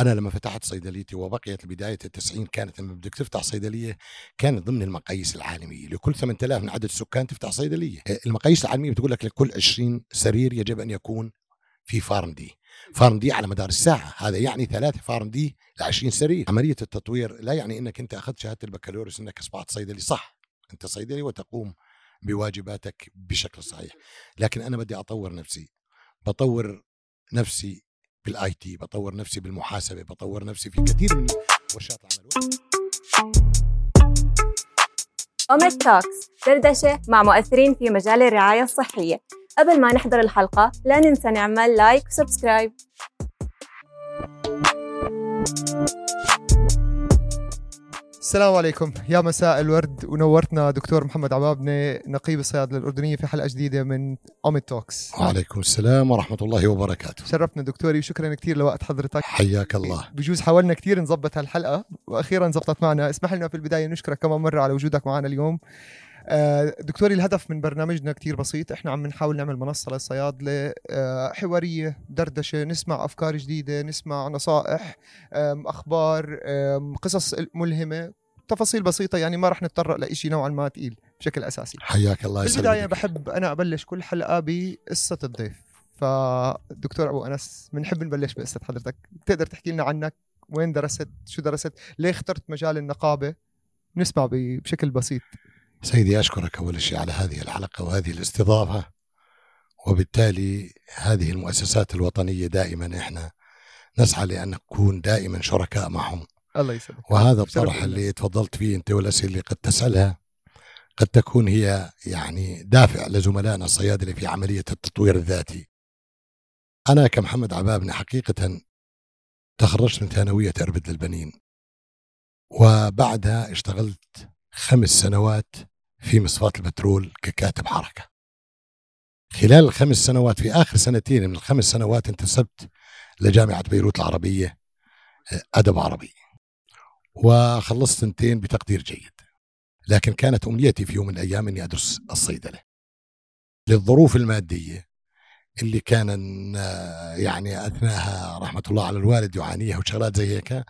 أنا لما فتحت صيدليتي وبقيت بدايه التسعين كانت لما بدك تفتح صيدلية كانت ضمن المقاييس العالمية. لكل 8000 من عدد السكان تفتح صيدلية. آه، المقاييس العالمية بتقول لك لكل 20 سرير يجب أن يكون في فارم دي. فارم دي على مدار الساعة. هذا يعني ثلاثة فارم دي ل 20 سرير. عملية التطوير لا يعني إنك أنت أخذت شهادة البكالوريوس إنك أصبحت صيدلي. صح أنت صيدلي وتقوم بواجباتك بشكل صحيح. لكن أنا بدي أطور نفسي. بطور نفسي بال IT بطور نفسي بالمحاسبة بطور نفسي في كثير من ورشات العمل. أومت Talks دردشة مع مؤثرين في مجال الرعاية الصحية. قبل ما نحضر الحلقة لا ننسى نعمل like و subscribe السلام عليكم. يا مساء الورد. ونورتنا دكتور محمد عبابنة نقيب الصيادلة الأردنية في حلقة جديدة من أوميد توكس وعليكم السلام ورحمة الله وبركاته. شرفنا دكتوري وشكرا كثير لوقت حضرتك. حياك الله. بجوز حاولنا كثير نظبط هالحلقة وأخيرا زبطت معنا. اسمح لنا في البداية نشكرك كمان مرة على وجودك معنا اليوم. آه، دكتوري الهدف من برنامجنا كتير بسيط. إحنا عم نحاول نعمل منصة للصيادلة آه، حوارية دردشة نسمع أفكار جديدة نسمع نصائح أخبار قصص ملهمة. تفاصيل بسيطة يعني ما رح نتطرق لإشي نوعا ما تقيل بشكل أساسي. حياك الله في البداية يسلمك بحب أنا أبلش كل حلقة بقصة الضيف. فدكتور أبو أنس بنحب نبلش بقصة حضرتك. تقدر تحكي لنا عنك؟ وين درست؟ شو درست؟ ليه اخترت مجال النقابة؟ نسمع بشكل بسيط. سيدي أشكرك أول شيء على هذه الحلقة وهذه الاستضافة وبالتالي هذه المؤسسات الوطنية دائما إحنا نسعى لأن نكون دائما شركاء معهم. الله يسعدك وهذا الطرح. اللي تفضلت فيه أنت والأسئلة اللي قد تسألها قد تكون هي يعني دافع لزملائنا الصيادلة في عملية التطوير الذاتي. أنا كمحمد عبابني حقيقة تخرجت من ثانوية أربد للبنين وبعدها اشتغلت خمس سنوات في مصفاة البترول ككاتب حركة. خلال الخمس سنوات في آخر سنتين من الخمس سنوات انتسبت لجامعة بيروت العربية أدب عربي. وخلصت سنتين بتقدير جيد. لكن كانت أمنيتي في يوم من الأيام أني أدرس الصيدلة. للظروف المادية اللي كان يعني أثناءها رحمة الله على الوالد يعانيها وشغلات زي هيك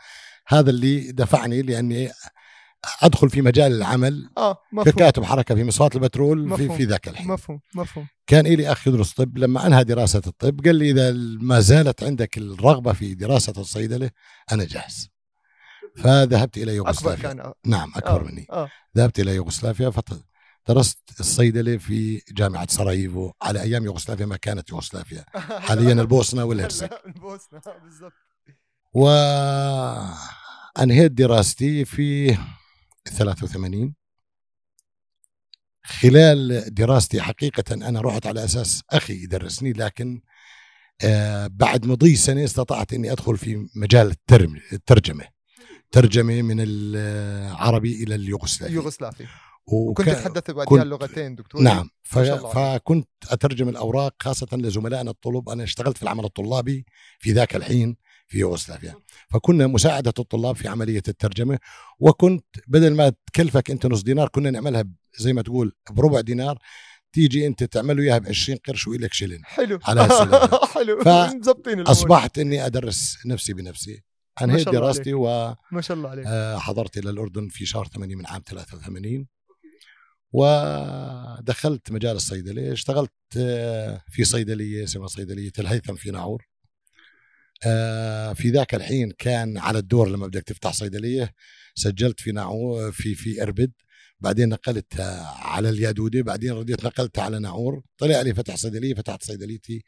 هذا اللي دفعني لأني أدخل في مجال العمل آه مفهوم. ككاتب حركه في مصفاة البترول في مفهوم. في ذاك الحين. مفهوم مفهوم. كان لي أخ يدرس طب لما أنهى دراسة الطب قال لي إذا ما زالت عندك الرغبة في دراسة الصيدلة أنا جاهز. فذهبت إلى يوغوسلافيا. كان آه. نعم أكبر آه. مني. آه. ذهبت إلى يوغوسلافيا فدرست الصيدله في جامعة سراييفو. على أيام يوغوسلافيا ما كانت يوغوسلافيا. حاليا البوسنة والهرسك. هلا البوسنة آه، بالضبط. وانهيت دراستي في 83 خلال دراستي حقيقة أنا رحت على أساس أخي يدرسني لكن آه بعد مضي سنة استطعت أني أدخل في مجال الترجمة. ترجمة من العربي إلى اليوغوسلافي. يوغوسلافي وك- كنت تتحدث بعدها كنت- اللغتين دكتور. نعم. ف... فكنت أترجم الأوراق خاصة لزملائنا الطلاب. أنا اشتغلت في العمل الطلابي في ذاك الحين في يوغوسلافيا. فكنا مساعدة الطلاب في عملية الترجمة. وكنت بدل ما تكلفك أنت نص دينار كنا نعملها زي ما تقول بربع دينار. تيجي أنت تعمله إياها ب 20 قرش وإلك شلن حلو. على. حلو. ف- مزبطين الأمور. أصبحت أني أدرس نفسي بنفسي. الله دراستي ما شاء الله عليك. وحضرت إلى الأردن في شهر 8 من عام 83 ودخلت مجال الصيدلة اشتغلت آه، في صيدلية اسمها صيدلية الهيثم في ناعور آه، في ذاك الحين كان على الدور لما بدك تفتح صيدلية سجلت في ناعور في في أربد. بعدين نقلت آه، على اليادودة. بعدين رديت نقلتها على ناعور طلع لي فتح صيدلية فتحت صيدليتي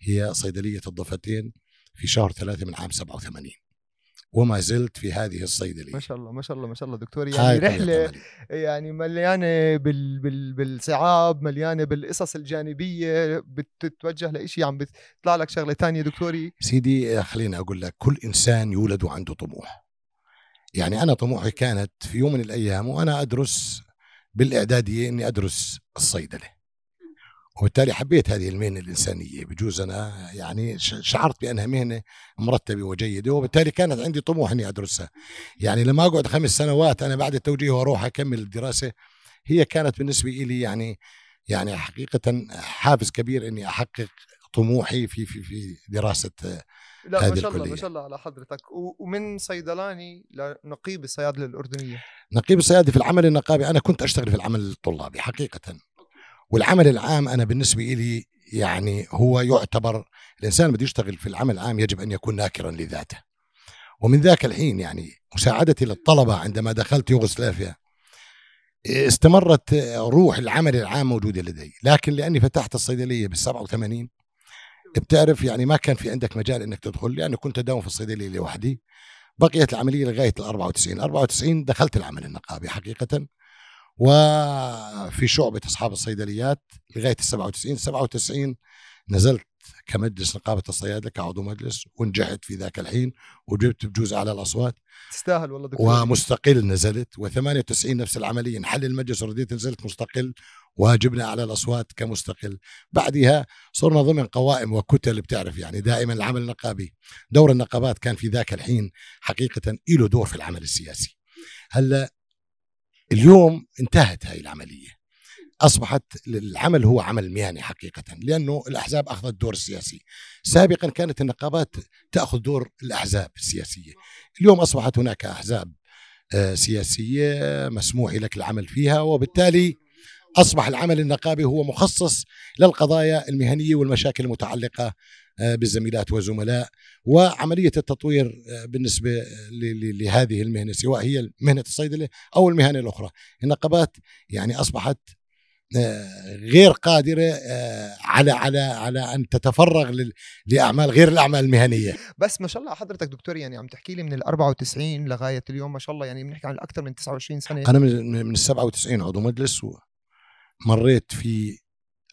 هي صيدلية الضفتين في شهر ثلاثة من عام 87 وما زلت في هذه الصيدلية ما شاء الله ما شاء الله ما شاء الله دكتور. يعني رحلة. يعني مليانة بال بال بالصعاب مليانة بالقصص الجانبية بتتوجه لإشي عم بيطلع لك شغلة تانية دكتوري؟ سيدي خليني أقول لك كل إنسان يولد وعنده طموح. يعني أنا طموحي كانت في يوم من الأيام وأنا أدرس بالإعدادية إني أدرس الصيدلة. وبالتالي حبيت هذه المهنة الإنسانية. بجوز أنا يعني شعرت بأنها مهنة مرتبة وجيدة وبالتالي كانت عندي طموح إني أدرسها. يعني لما أقعد خمس سنوات أنا بعد التوجيه وأروح أكمل الدراسة هي كانت بالنسبة لي يعني يعني حقيقة حافز كبير إني أحقق طموحي في في في دراسة لا ما هذه شاء الله ما. شاء الله على حضرتك. ومن صيدلاني لنقيب الصيادلة الأردنية. نقيب الصيادي في العمل النقابي. أنا كنت أشتغل في العمل الطلابي حقيقة. والعمل العام أنا بالنسبة لي يعني هو يعتبر الإنسان بده يشتغل في العمل العام يجب أن يكون ناكرا لذاته. ومن ذاك الحين يعني مساعدتي للطلبة عندما دخلت يوغوسلافيا استمرت روح العمل العام موجودة لدي. لكن لأني فتحت الصيدلية بال 87 بتعرف يعني ما كان في عندك مجال إنك تدخل لأنه كنت أداوم في الصيدلية لوحدي. بقيت العملية لغاية ال 94 94 دخلت العمل النقابي حقيقه. وفي شعبة أصحاب الصيدليات لغاية ال 97 97 نزلت كمجلس نقابة الصيادلة كعضو مجلس ونجحت في ذاك الحين وجبت بجوز أعلى الأصوات. تستاهل والله دكتور. ومستقل نزلت و98 نفس العملية. انحل المجلس ورديت نزلت مستقل وجبنا على الأصوات كمستقل. بعدها صرنا ضمن قوائم وكتل بتعرف يعني دائما العمل النقابي. دور النقابات كان في ذاك الحين حقيقة له دور في العمل السياسي. هلأ اليوم انتهت هاي العملية. أصبحت العمل هو عمل مهني حقيقة لأنه الأحزاب أخذت الدور السياسي سابقا كانت النقابات تأخذ دور الأحزاب السياسية. اليوم أصبحت هناك أحزاب آه، سياسية مسموح لك العمل فيها وبالتالي أصبح العمل النقابي هو مخصص للقضايا المهنية والمشاكل المتعلقة آه، بالزميلات والزملاء وعملية التطوير آه، بالنسبة لهذه المهنة سواء هي مهنة الصيدلة أو المهن الأخرى. النقابات يعني أصبحت آه، غير قادرة آه، على على على أن تتفرغ لأعمال غير الأعمال المهنية. بس ما شاء الله حضرتك دكتور يعني عم تحكي لي من ال 94 لغاية اليوم ما شاء الله يعني بنحكي عن أكثر من 29 سنة. أنا من من ال 97 عضو مجلس ومريت في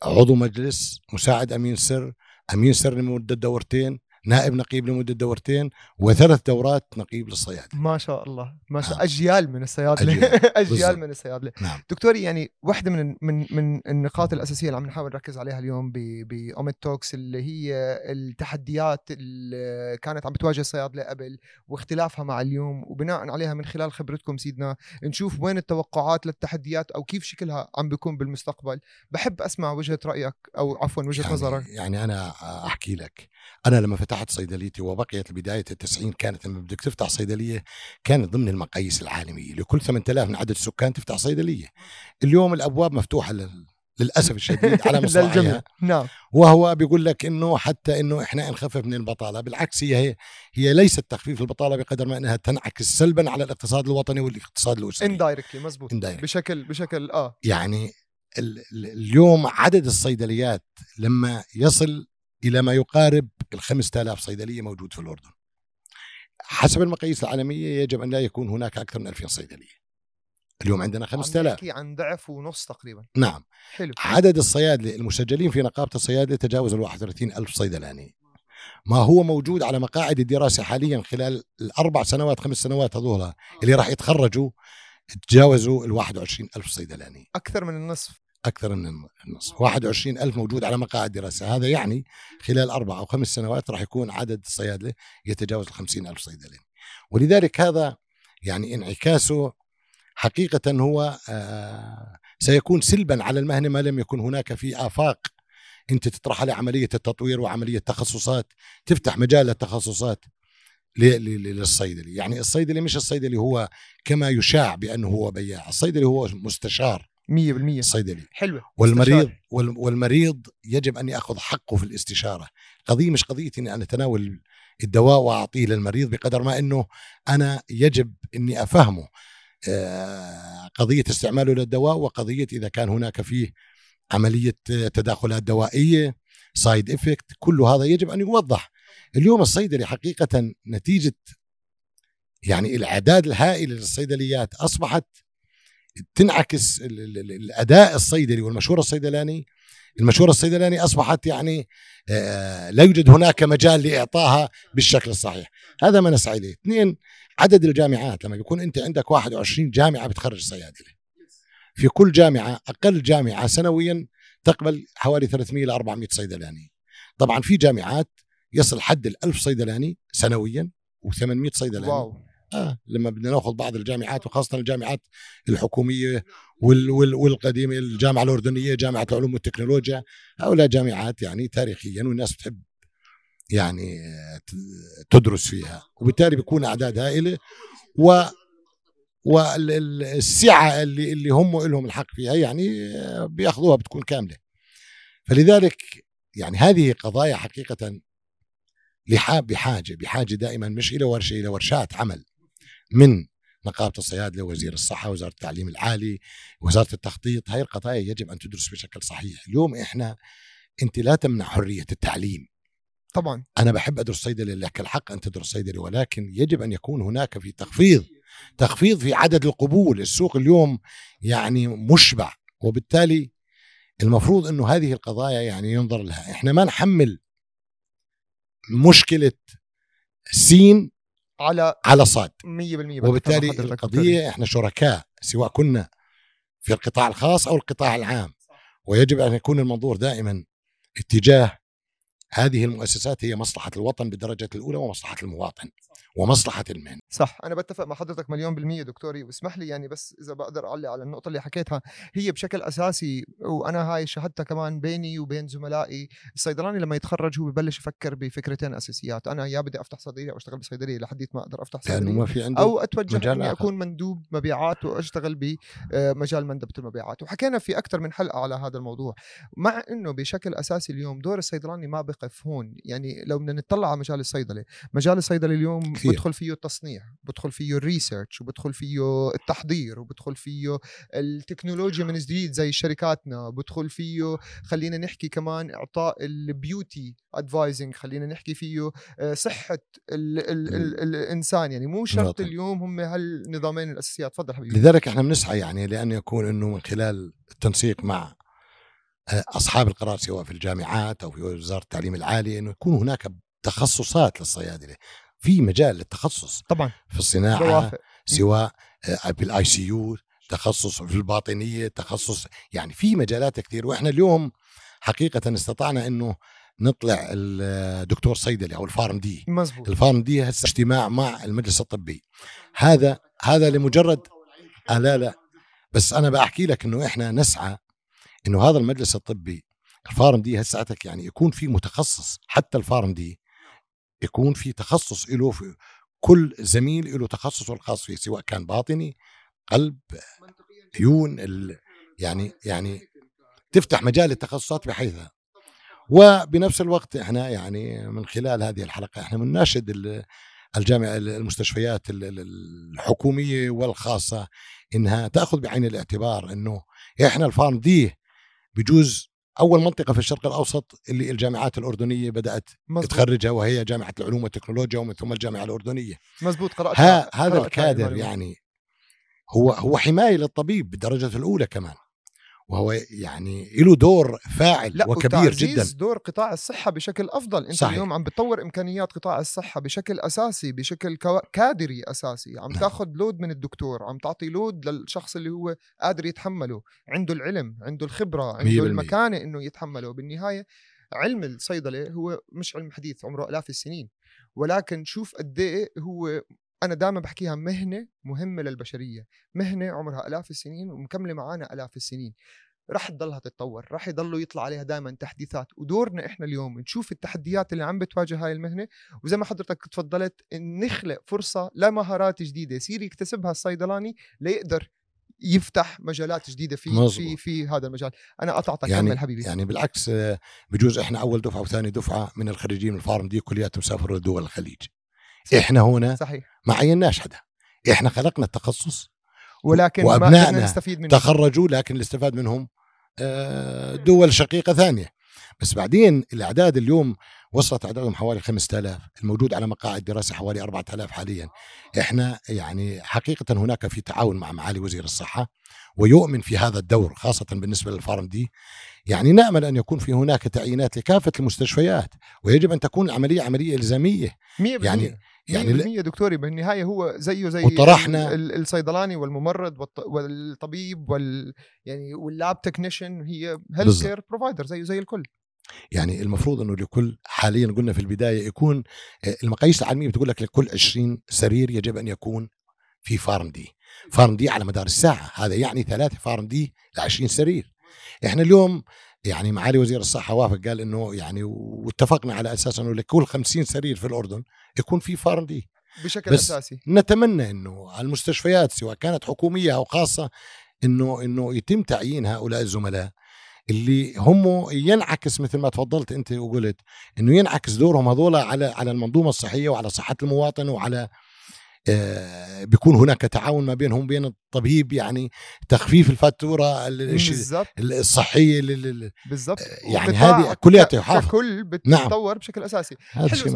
عضو مجلس مساعد أمين سر أمين سر لمدة دورتين نائب نقيب لمدة دورتين وثلاث دورات نقيب للصيادلة ما شاء الله ما شاء نعم. أجيال من الصيادلة. أجيال. أجيال بالضبط. من الصيادلة. نعم. دكتوري يعني واحدة من من من النقاط الأساسية اللي عم نحاول نركز عليها اليوم بأوميد توكس اللي هي التحديات اللي كانت عم بتواجه الصيادلة قبل واختلافها مع اليوم وبناء عليها من خلال خبرتكم سيدنا نشوف وين التوقعات للتحديات أو كيف شكلها عم بيكون بالمستقبل. بحب أسمع وجهة رأيك أو عفوا وجهة يعني, نظرك. يعني أنا أحكي لك. أنا لما فتحت صيدليتي وبقيت بداية التسعين كانت لما بدك تفتح صيدلية كانت ضمن المقاييس العالمية. لكل 8000 من عدد السكان تفتح صيدلية. اليوم الأبواب مفتوحة لل... للأسف الشديد على مصراعيها نعم. وهو بيقول لك إنه حتى إنه إحنا نخفف من البطالة. بالعكس هي هي, هي ليست تخفيف البطالة بقدر ما إنها تنعكس سلبا على الاقتصاد الوطني والاقتصاد الأسري. اندايركتلي مزبوط. Indirect. بشكل بشكل آه. يعني ال- ال- اليوم عدد الصيدليات لما يصل إلى ما يقارب ال 5000 صيدلية موجود في الأردن. حسب المقاييس العالمية يجب أن لا يكون هناك أكثر من 2000 صيدلية. اليوم عندنا عم 5000 نحكي عن ضعف ونص تقريبا. نعم. حلو. عدد الصيادله المسجلين في نقابة الصيادلة تجاوز ال 31 ألف صيدلاني. ما هو موجود على مقاعد الدراسة حاليا خلال الأربع سنوات خمس سنوات هذولا اللي راح يتخرجوا تجاوزوا ال 21 ألف صيدلاني. أكثر من النصف. أكثر من النصف 21 ألف موجود على مقاعد دراسة. هذا يعني خلال أربع أو خمس سنوات راح يكون عدد الصيادلة يتجاوز ال 50 ألف صيدلي. ولذلك هذا يعني انعكاسه حقيقة هو آه سيكون سلبا على المهنة ما لم يكن هناك في آفاق. أنت تطرح عليه عملية التطوير وعملية تخصصات تفتح مجال للتخصصات للصيدلي. يعني الصيدلي مش الصيدلي هو كما يشاع بأنه هو بياع. الصيدلي هو مستشار. 100% الصيدلي حلوة. والمريض استشاري. وال- والمريض يجب ان ياخذ حقه في الاستشارة. قضية مش قضية إني أنا أتناول الدواء وأعطيه للمريض بقدر ما إنه أنا يجب إني أفهمه. آه، قضية استعماله للدواء وقضية إذا كان هناك فيه عملية تداخلات دوائية side effect كل هذا يجب أن يوضح. اليوم الصيدلي حقيقة نتيجة يعني الاعداد الهائله للصيدليات أصبحت تنعكس ال- ال- ال- الأداء الصيدلي والمشورة الصيدلانية. المشورة الصيدلانية أصبحت يعني آه، لا يوجد هناك مجال لاعطائها بالشكل الصحيح. هذا ما نسعى إليه. اثنين عدد الجامعات لما يكون أنت عندك 21 جامعة بتخرج صيادلة. في كل جامعة أقل جامعة سنويا تقبل حوالي 300 ل 400 صيدلاني. طبعا في جامعات يصل حد ال 1000 صيدلاني سنويا و800 صيدلاني. واو. آه. لما بدنا ناخذ بعض الجامعات وخاصة الجامعات الحكومية وال وال والقديمة الجامعة الأردنية جامعة العلوم والتكنولوجيا هؤلاء جامعات يعني تاريخيا والناس بتحب يعني تدرس فيها وبالتالي بيكون أعداد هائلة و والسعة اللي اللي هم لهم الحق فيها يعني بيأخذوها بتكون كاملة. فلذلك يعني هذه قضايا حقيقه بحاجة بحاجة دائما مش إلى ورشة إلى ورشات عمل. من نقابة الصيادله وزير الصحة وزارة التعليم العالي وزارة التخطيط. هاي القضايا يجب أن تدرس بشكل صحيح. اليوم إحنا أنت لا تمنع حرية التعليم. طبعا. أنا بحب أدرس صيدله لك الحق أن تدرس صيدله ولكن يجب أن يكون هناك في تخفيض تخفيض في عدد القبول. السوق اليوم يعني مشبع وبالتالي المفروض إنه هذه القضايا يعني ينظر لها. إحنا ما نحمل مشكلة سين على 100% على صاد. بتفق مع وبالتالي حضرتك دكتوري. القضية. إحنا شركاء سواء كنا في القطاع الخاص أو القطاع العام. ويجب أن يكون المنظور دائما اتجاه هذه المؤسسات هي مصلحة الوطن بالدرجه الأولى ومصلحة المواطن ومصلحة المهنة. صح. أنا بتفق مع حضرتك مليون بالمية دكتوري. واسمح لي يعني بس إذا بقدر اعلق على النقطة اللي حكيتها هي بشكل أساسي وأنا هاي شهدتها كمان بيني وبين زملائي الصيدلاني لما يتخرج هو ببلش يفكر بفكرتين أساسيات. أنا يا بدي أفتح صيدلية أو اشتغل بصيدلية لحديت ما أقدر أفتح لأنه صيدلية. ما في عنده أو أتوجه مجال إني آخر. أكون مندوب مبيعات وأشتغل بمجال مندبة المبيعات. وحكينا في أكثر من حلقة على هذا الموضوع. مع إنه بشكل أساسي اليوم دور الصيدلاني ما بقف هون يعني لو بدنا نطلع على مجال الصيدلة مجال الصيدلة اليوم كثير. بدخل فيه التصنيع بدخل فيه ال research وبدخل فيه التحضير وبدخل فيه التكنولوجيا من جديد زي شركاتنا بدخل فيه خلينا نحكي كمان إعطاء ال beauty advising خلينا نحكي فيه آه، صحة ال ال ال الإنسان يعني مو شرط. اليوم هم هالنظامين الأساسيات تفضل حبيبي لذلك إحنا بنسعى يعني لأن يكون إنه من خلال التنسيق مع أصحاب القرار سواء في الجامعات أو في وزارة التعليم العالي إنه يكون هناك تخصصات للصيادلة في مجال للتخصص طبعا. في الصناعة بوافق سواء آه، بال ICU تخصص في الباطنية تخصص يعني في مجالات كثير. وإحنا اليوم حقيقة استطعنا إنه نطلع الدكتور صيدلي أو ال PharmD مزبوط. ال PharmD هسه اجتماع مع المجلس الطبي. هذا هذا لمجرد آه لا لا. بس أنا بحكي لك إنه إحنا نسعى إنه هذا المجلس الطبي الفارم دي هساتك يعني يكون في متخصص حتى الفارم دي يكون في تخصص له في كل زميل له تخصصه الخاص فيه سواء كان باطني قلب عيون يعني يعني تفتح مجال التخصصات بحيثها وبنفس الوقت إحنا يعني من خلال هذه الحلقة إحنا بنناشد ال- الجامعة المستشفيات ال- ال- الحكومية والخاصة إنها تأخذ بعين الاعتبار إنه إحنا الفارم دي بجوز أول منطقة في الشرق الأوسط اللي الجامعات الأردنية بدأت مزبوط. تخرجها وهي جامعة العلوم والتكنولوجيا ومن ثم الجامعة الأردنية. مزبوط قرأت ها هذا الكادر. يعني هو هو حماية للطبيب بالدرجة الأولى كمان. وهو يعني له دور فاعل لا وكبير جدا دور قطاع الصحة بشكل أفضل أنت صحيح. اليوم عم بتطور إمكانيات قطاع الصحة بشكل أساسي بشكل كادري أساسي عم نعم. تاخذ لود من الدكتور عم تعطي لود للشخص اللي هو قادر يتحمله عنده العلم عنده الخبرة مية عنده بالمية. المكانة إنه يتحمله بالنهاية علم الصيدلة هو مش علم حديث عمره آلاف السنين ولكن شوف قد إيه هو أنا دائما بحكيها مهنة مهمة للبشرية مهنة عمرها آلاف السنين ومكملة معانا آلاف السنين. رح تضلها تتطور رح يضلوا يطلع عليها دائما تحديثات. ودورنا إحنا اليوم نشوف التحديات اللي عم بتواجه هاي المهنة وزي ما حضرتك تفضلت نخلق فرصة لمهارات جديدة. يصير يكتسبها الصيدلاني ليقدر يفتح مجالات جديدة في مظبوط. في في هذا المجال. أنا قطعتك يعني كمل حبيبي. يعني بالعكس آه، بجوز إحنا أول دفعة وثاني دفعة من الخريجين من الفارم دي كلياتهم سافروا لدول الخليج. إحنا هنا صحيح. ما عيناش حدا. إحنا خلقنا التخصص. ولكن ما وأبنائنا قدرنا نستفيد منه. تخرجوا لكن اللي استفاد منهم آه، دول شقيقة ثانية. بس بعدين الأعداد اليوم وصلت أعدادهم حوالي 5000 الموجود على مقاعد دراسة حوالي 4000 حاليا. إحنا يعني حقيقة هناك في تعاون مع معالي وزير الصحة ويؤمن في هذا الدور خاصة بالنسبة للفارم دي. يعني نأمل أن يكون في هناك تعيينات لكافة المستشفيات ويجب أن تكون العملية عملية إلزامية. 100% يعني- يعني يعني لا- 100% دكتوري بالنهاية هو زيه زي وطرحنا- ال- ال- الصيدلاني والممرض والط- والطبيب وال يعني وال lab technician هي health. care provider زيه زي الكل. يعني المفروض إنه لكل حاليا قلنا في البداية يكون آه، المقاييس العالمية بتقول لك لكل 20 سرير يجب أن يكون في PharmD PharmD على مدار الساعة. هذا يعني ثلاثة PharmD ل 20 سرير. إحنا اليوم يعني معالي وزير الصحة وافق قال إنه يعني واتفقنا على أساس إنه لكل 50 سرير في الأردن يكون في فار دي بشكل بس أساسي. نتمنى إنه المستشفيات سواء كانت حكومية أو خاصة إنه إنه يتم تعيين هؤلاء الزملاء. اللي هم ينعكس مثل ما تفضلت أنت وقلت إنه ينعكس دورهم هذول على على المنظومة الصحية وعلى صحة المواطن وعلى آه، بيكون هناك تعاون ما بينهم وبين الطبيب يعني تخفيف الفاتورة ال- الش- بالضبط. بجوز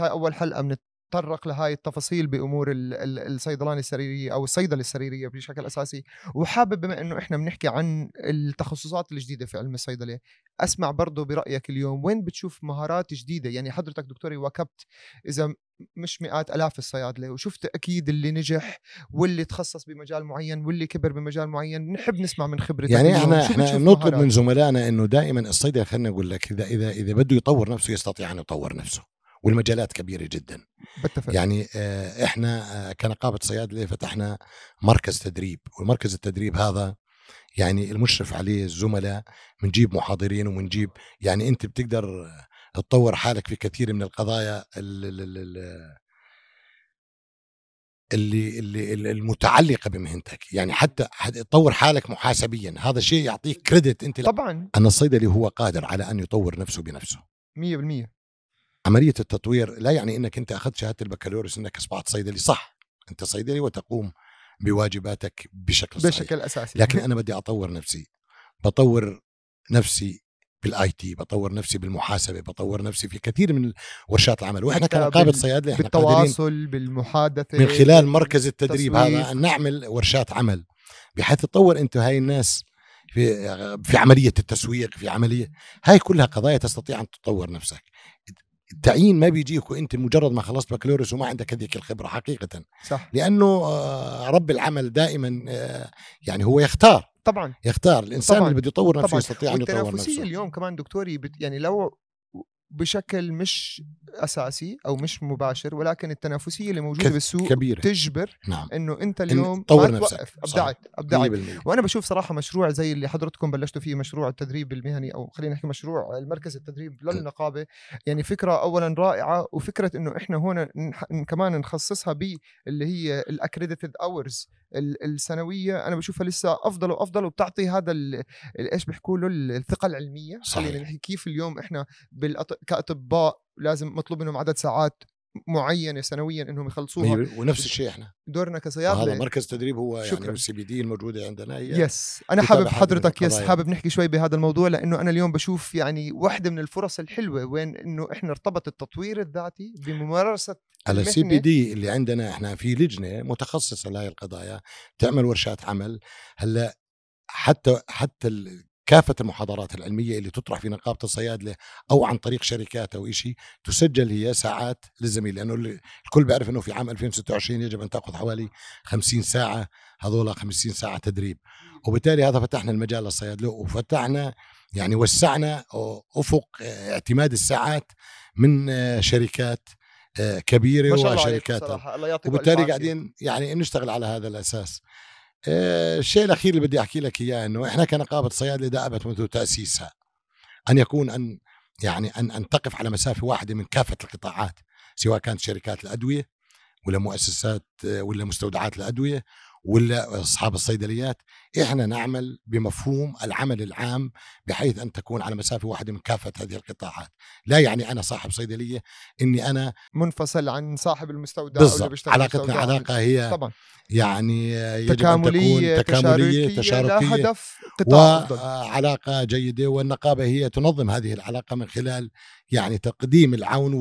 هاي أول حلقه بنتطرق لهاي التفاصيل بأمور ال- ال- الصيدلانة السريرية أو الصيدلة السريرية بشكل أساسي. وحابب بما إنه إحنا بنحكي عن التخصصات الجديدة في علم الصيدلة أسمع برضه برأيك اليوم. وين بتشوف مهارات جديدة؟ يعني حضرتك دكتوري واكبت إذا مش مئات آلاف الصيادلة وشفت أكيد اللي نجح واللي تخصص بمجال معين واللي كبر بمجال معين. نحب نسمع من خبرتك يعني. إحنا إحنا نطلب مهارات؟ من زملائنا إنه دائما الصيدلة خلينا نقول لك إذا إذا إذا بده يطور نفسه يستطيع أن يطور نفسه. والمجالات كبيرة جدا. بتفق. يعني آه، إحنا آه، كنقابة صيادله فتحنا مركز تدريب والمركز التدريب هذا يعني المشرف عليه الزملاء بنجيب محاضرين وبنجيب يعني أنت بتقدر تطور حالك في كثير من القضايا ال- ال- ال- ال- اللي اللي اللي المتعلقة بمهنتك. يعني حتى حت- تطور حالك محاسبيا هذا شيء يعطيك كريدت أنت طبعا. أن الصيدلي هو قادر على أن يطور نفسه بنفسه. 100% عملية التطوير لا يعني إنك أنت أخذت شهادة البكالوريوس إنك أصبحت صيدلي صح أنت صيدلي وتقوم بواجباتك بشكل صحيح. بشكل أساسي. لكن أنا بدي أطور نفسي بطور نفسي بال IT بطور نفسي بالمحاسبة بطور نفسي في كثير من ورشات العمل. وإحنا كنقابه صيادلة إحنا بالتواصل بالمحادثة من خلال مركز التدريب. هذا أن نعمل ورشات عمل. بحيث تطور أنت هاي الناس في في عملية التسويق في عملية هاي كلها قضايا تستطيع أن تطور نفسك. التعيين ما بيجيك وإنت مجرد ما خلصت بكالوريوس وما عندك هذيك الخبرة حقيقة. صح. لأنه آه، رب العمل دائما آه، يعني هو يختار. طبعا. يختار. الإنسان طبعاً. اللي بده يطور نفسه طبعا. يستطيع أن يطور نفسه. اليوم كمان دكتوري بت يعني لو بشكل مش أساسي أو مش مباشر ولكن التنافسية اللي موجودة بالسوق كبيرة. تجبر نعم. إنه أنت اليوم تطور ما نفسك. أبدعت أبدعت. 100% وأنا بشوف صراحة مشروع زي اللي حضرتكم بلشتوا فيه مشروع التدريب المهني أو خلينا نحكي مشروع المركز التدريب للنقابة يعني فكرة اولا رائعة وفكرة إنه إحنا هنا نح- كمان نخصصها ب اللي هي ال accredited hours السنوية. أنا بشوفها لسه أفضل وأفضل وبتعطي هذا إيش بيحكوا له الثقة العلمية. صحيح. خلينا نحكي كيف اليوم إحنا بالأط... كأطباء لازم مطلوب منهم عدد ساعات معينة سنويا إنهم يخلصوها ونفس الشيء إحنا دورنا هذا كصيادله مركز تدريب هو شكراً. يعني ال CPD الموجودة عندنا هي yes أنا حابب حضرتك yes. حابب نحكي شوي بهذا الموضوع لأنه أنا اليوم بشوف يعني واحدة من الفرص الحلوة وين إنه إحنا ارتبط التطوير الذاتي بممارسة على السي بي. دي اللي عندنا إحنا في لجنة متخصصة لهي القضايا تعمل ورشات عمل هلأ حتى حتى ال- كافة المحاضرات العلمية اللي تطرح في نقابة الصيادلة أو عن طريق شركات أو إشي تسجل هي ساعات للزميل لأنه ال- الكل بيعرف أنه في عام 2026 يجب أن تأخذ حوالي 50 ساعة هذول 50 ساعة تدريب. وبالتالي هذا فتحنا المجال للصيادلة وفتحنا يعني وسعنا أفق اعتماد الساعات من شركات كبيرة الله عليك وشركات وبالتالي قاعدين يعني نشتغل على هذا الأساس. آه، الشيء الأخير اللي بدي أحكي لك إياه إنه إحنا كنقابة صيادله دأبت منذ تأسيسها أن يكون أن يعني أن أن تقف على مسافة واحدة من كافة القطاعات سواء كانت شركات الأدوية ولا مؤسسات آه، ولا مستودعات الأدوية ولا أصحاب الصيدليات إحنا نعمل بمفهوم العمل العام بحيث أن تكون على مسافة واحدة من كافة هذه القطاعات. لا يعني أنا صاحب صيدلية إني أنا منفصل عن صاحب المستودع بالضبط. علاقتنا. علاقة هي طبعا. يعني يجب أن تكاملية تكون تكاملية تشاركية تشاركية. لهدف قطاع أفضل. وعلاقة جيدة والنقابة هي تنظم هذه العلاقة من خلال يعني تقديم العون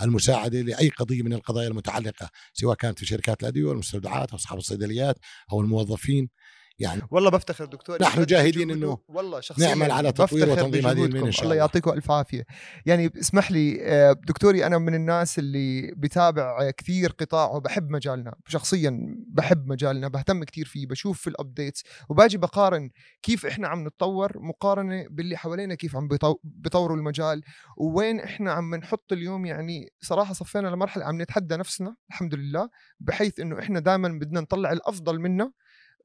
والمساعدة لأي قضية من القضايا المتعلقة سواء كانت في شركات الأدوية والمستودعات أو أصحاب الصيدليات. أو الموظفين يعني والله بفتخر دكتور نحن جاهدين. إنه والله شخصيا نعمل على تطوير وتنظيم هذه شاء الله الله. يعطيكم الف عافية يعني اسمح لي آه، دكتوري أنا من الناس اللي بتابع كثير قطاع وبحب مجالنا شخصيا بحب مجالنا بهتم كثير فيه بشوف في الابديتس وباجي بقارن كيف إحنا عم نتطور مقارنة باللي حوالينا كيف عم بيطو- بيطوروا المجال وين إحنا عم نحط اليوم يعني صراحة صفينا لمرحلة عم نتحدى نفسنا الحمد لله بحيث إنه إحنا دائما بدنا نطلع الأفضل منا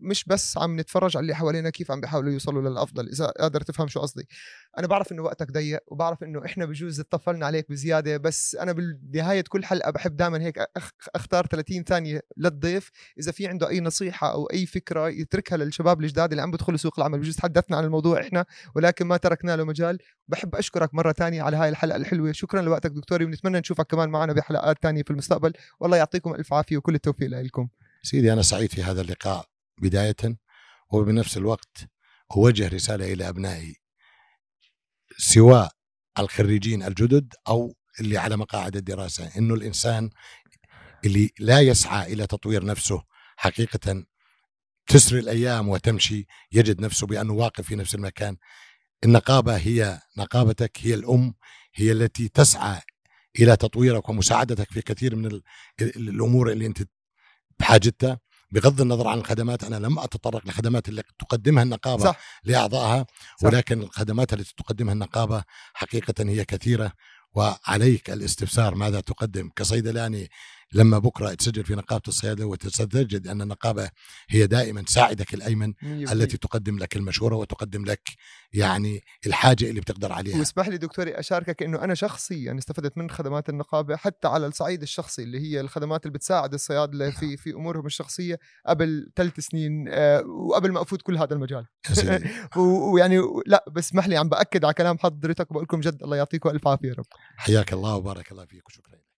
مش بس عم نتفرج على اللي حوالينا كيف عم بيحاولوا يوصلوا للأفضل إذا قادر تفهم شو قصدي. أنا بعرف إنه وقتك ضيق وبعرف إنه إحنا بجوز اتطفلنا عليك بزيادة بس أنا بنهايه كل حلقة بحب دائما هيك أختار 30 ثانية للضيف. إذا في عنده أي نصيحة أو أي فكرة يتركها للشباب الجداد اللي عم بدخلوا سوق العمل بجوز تحدثنا عن الموضوع إحنا ولكن ما تركنا له مجال. بحب أشكرك مرة ثانية على هاي الحلقة الحلوة. شكرا لوقتك دكتوري ونتمنى نشوفك كمان معنا بحلقات ثانية في المستقبل. والله يعطيكم ألف عافية وكل التوفيق لكم. سيدي أنا سعيد في هذا اللقاء. بداية وبنفس الوقت أوجه رسالة إلى أبنائي سواء الخريجين الجدد أو اللي على مقاعد الدراسة إنه الإنسان اللي لا يسعى إلى تطوير نفسه حقيقة تسري الأيام وتمشي يجد نفسه بأنه واقف في نفس المكان. النقابة هي نقابتك هي الأم هي التي تسعى إلى تطويرك ومساعدتك في كثير من ال- ال- الأمور اللي أنت بحاجتها. بغض النظر عن الخدمات أنا لم أتطرق للخدمات اللي تقدمها النقابة صح لأعضائها صح. ولكن الخدمات التي تقدمها النقابة حقيقة هي كثيرة وعليك الاستفسار ماذا تقدم كصيدلاني لما بكرة تسجل في نقابة الصيادلة وتجد أن النقابة هي دائما ساعدك الأيمن التي تقدم لك المشورة وتقدم لك يعني الحاجة اللي بتقدر عليها. واسمح لي دكتوري أشاركك إنه أنا شخصيا استفدت من خدمات النقابة حتى على الصعيد الشخصي اللي هي الخدمات اللي بتساعد الصيادلة في في أمورهم الشخصية قبل ثلاث سنين آه، وقبل ما أفوت كل هذا المجال. ويعني لا بس اسمح لي عم بأكد على كلام حضرتك وبقول لكم جد الله يعطيكم ألف عافية يا رب. حياك الله وبارك الله فيك وشكرا.